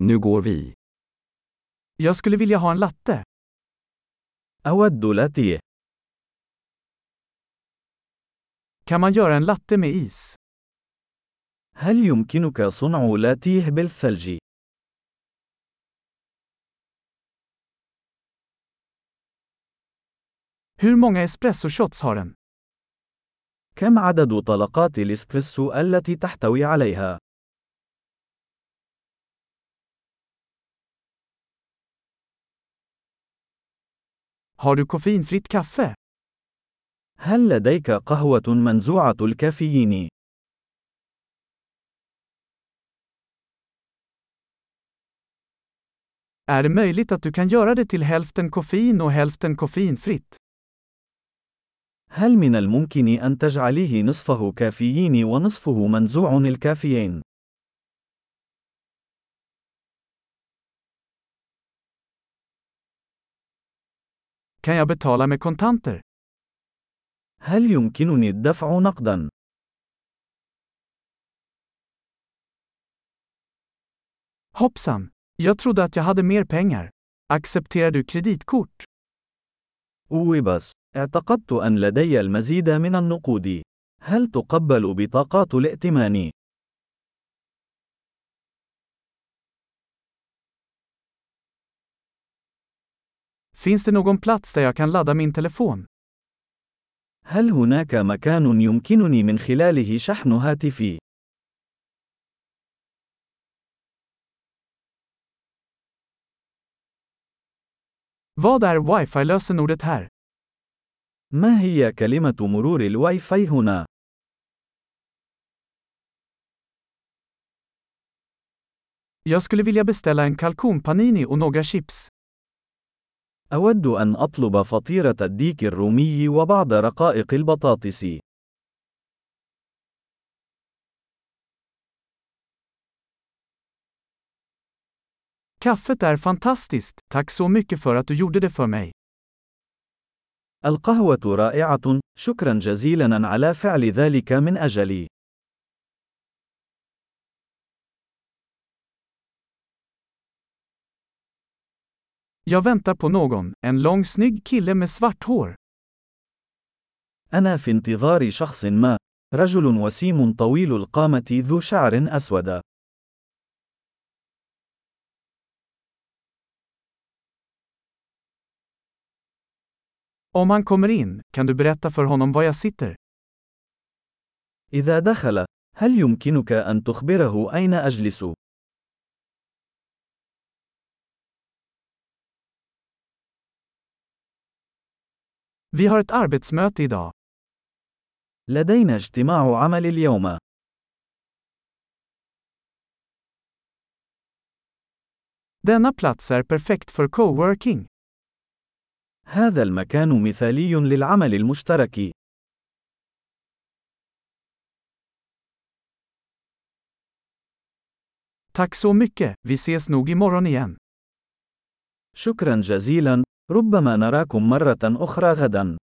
Nu går vi. Jag skulle vilja ha en latte. أود لاتيه. Kan man göra en latte med is? هل يمكنك صنع لاتيه بالثلج؟ Hur många espressoshots har den? كم عدد طلقات الإسبريسو التي تحتوي عليها؟ Har du koffeinfritt kaffe? هل لديك قهوة منزوعة الكافيين؟ Är det möjligt att du kan göra det till hälften koffein och hälften koffeinfritt? هل من الممكن أن تجعليه نصفه كافيين ونصفه منزوع الكافيين؟ Kan jag betala med kontanter? هل يمكنني الدفع نقدا؟ Hoppsan! Jag trodde att jag hade mer pengar. Accepterar du kreditkort? بس، اعتقدت أن لدي المزيد من النقود. هل تقبل بطاقات الائتمان؟ Finns det någon plats där jag kan ladda min telefon? هل هناك مكان يمكنني من خلاله شحن هاتفي؟ Vad är wifi-lösenordet här? ما هي كلمة مرور الواي فاي هنا؟ Jag skulle vilja beställa en kalkonpanini och några chips. أود أن أطلب فطيرة الديك الرومي وبعض رقائق البطاطس. Kaffet är fantastiskt, tack så mycket för att du gjorde det för mig. القهوة رائعة، شكرا جزيلا على فعل ذلك من أجلي. Jag väntar på någon, en lång snygg kille med svart hår. أنا في انتظار شخص ما. رجل وسيم طويل القامة ذو شعر أسود. Om han kommer in, kan du berätta för honom var jag sitter? إذا دخل، هل يمكنك أن تخبره أين أجلس؟ Vi har ett arbetsmöte idag. لدينا اجتماع عمل اليوم. Denna plats är perfekt för coworking. هذا المكان مثالي للعمل المشترك. Tack så mycket, vi ses nog imorgon igen. شكرا جزيلا، ربما نراكم مرة أخرى غدا.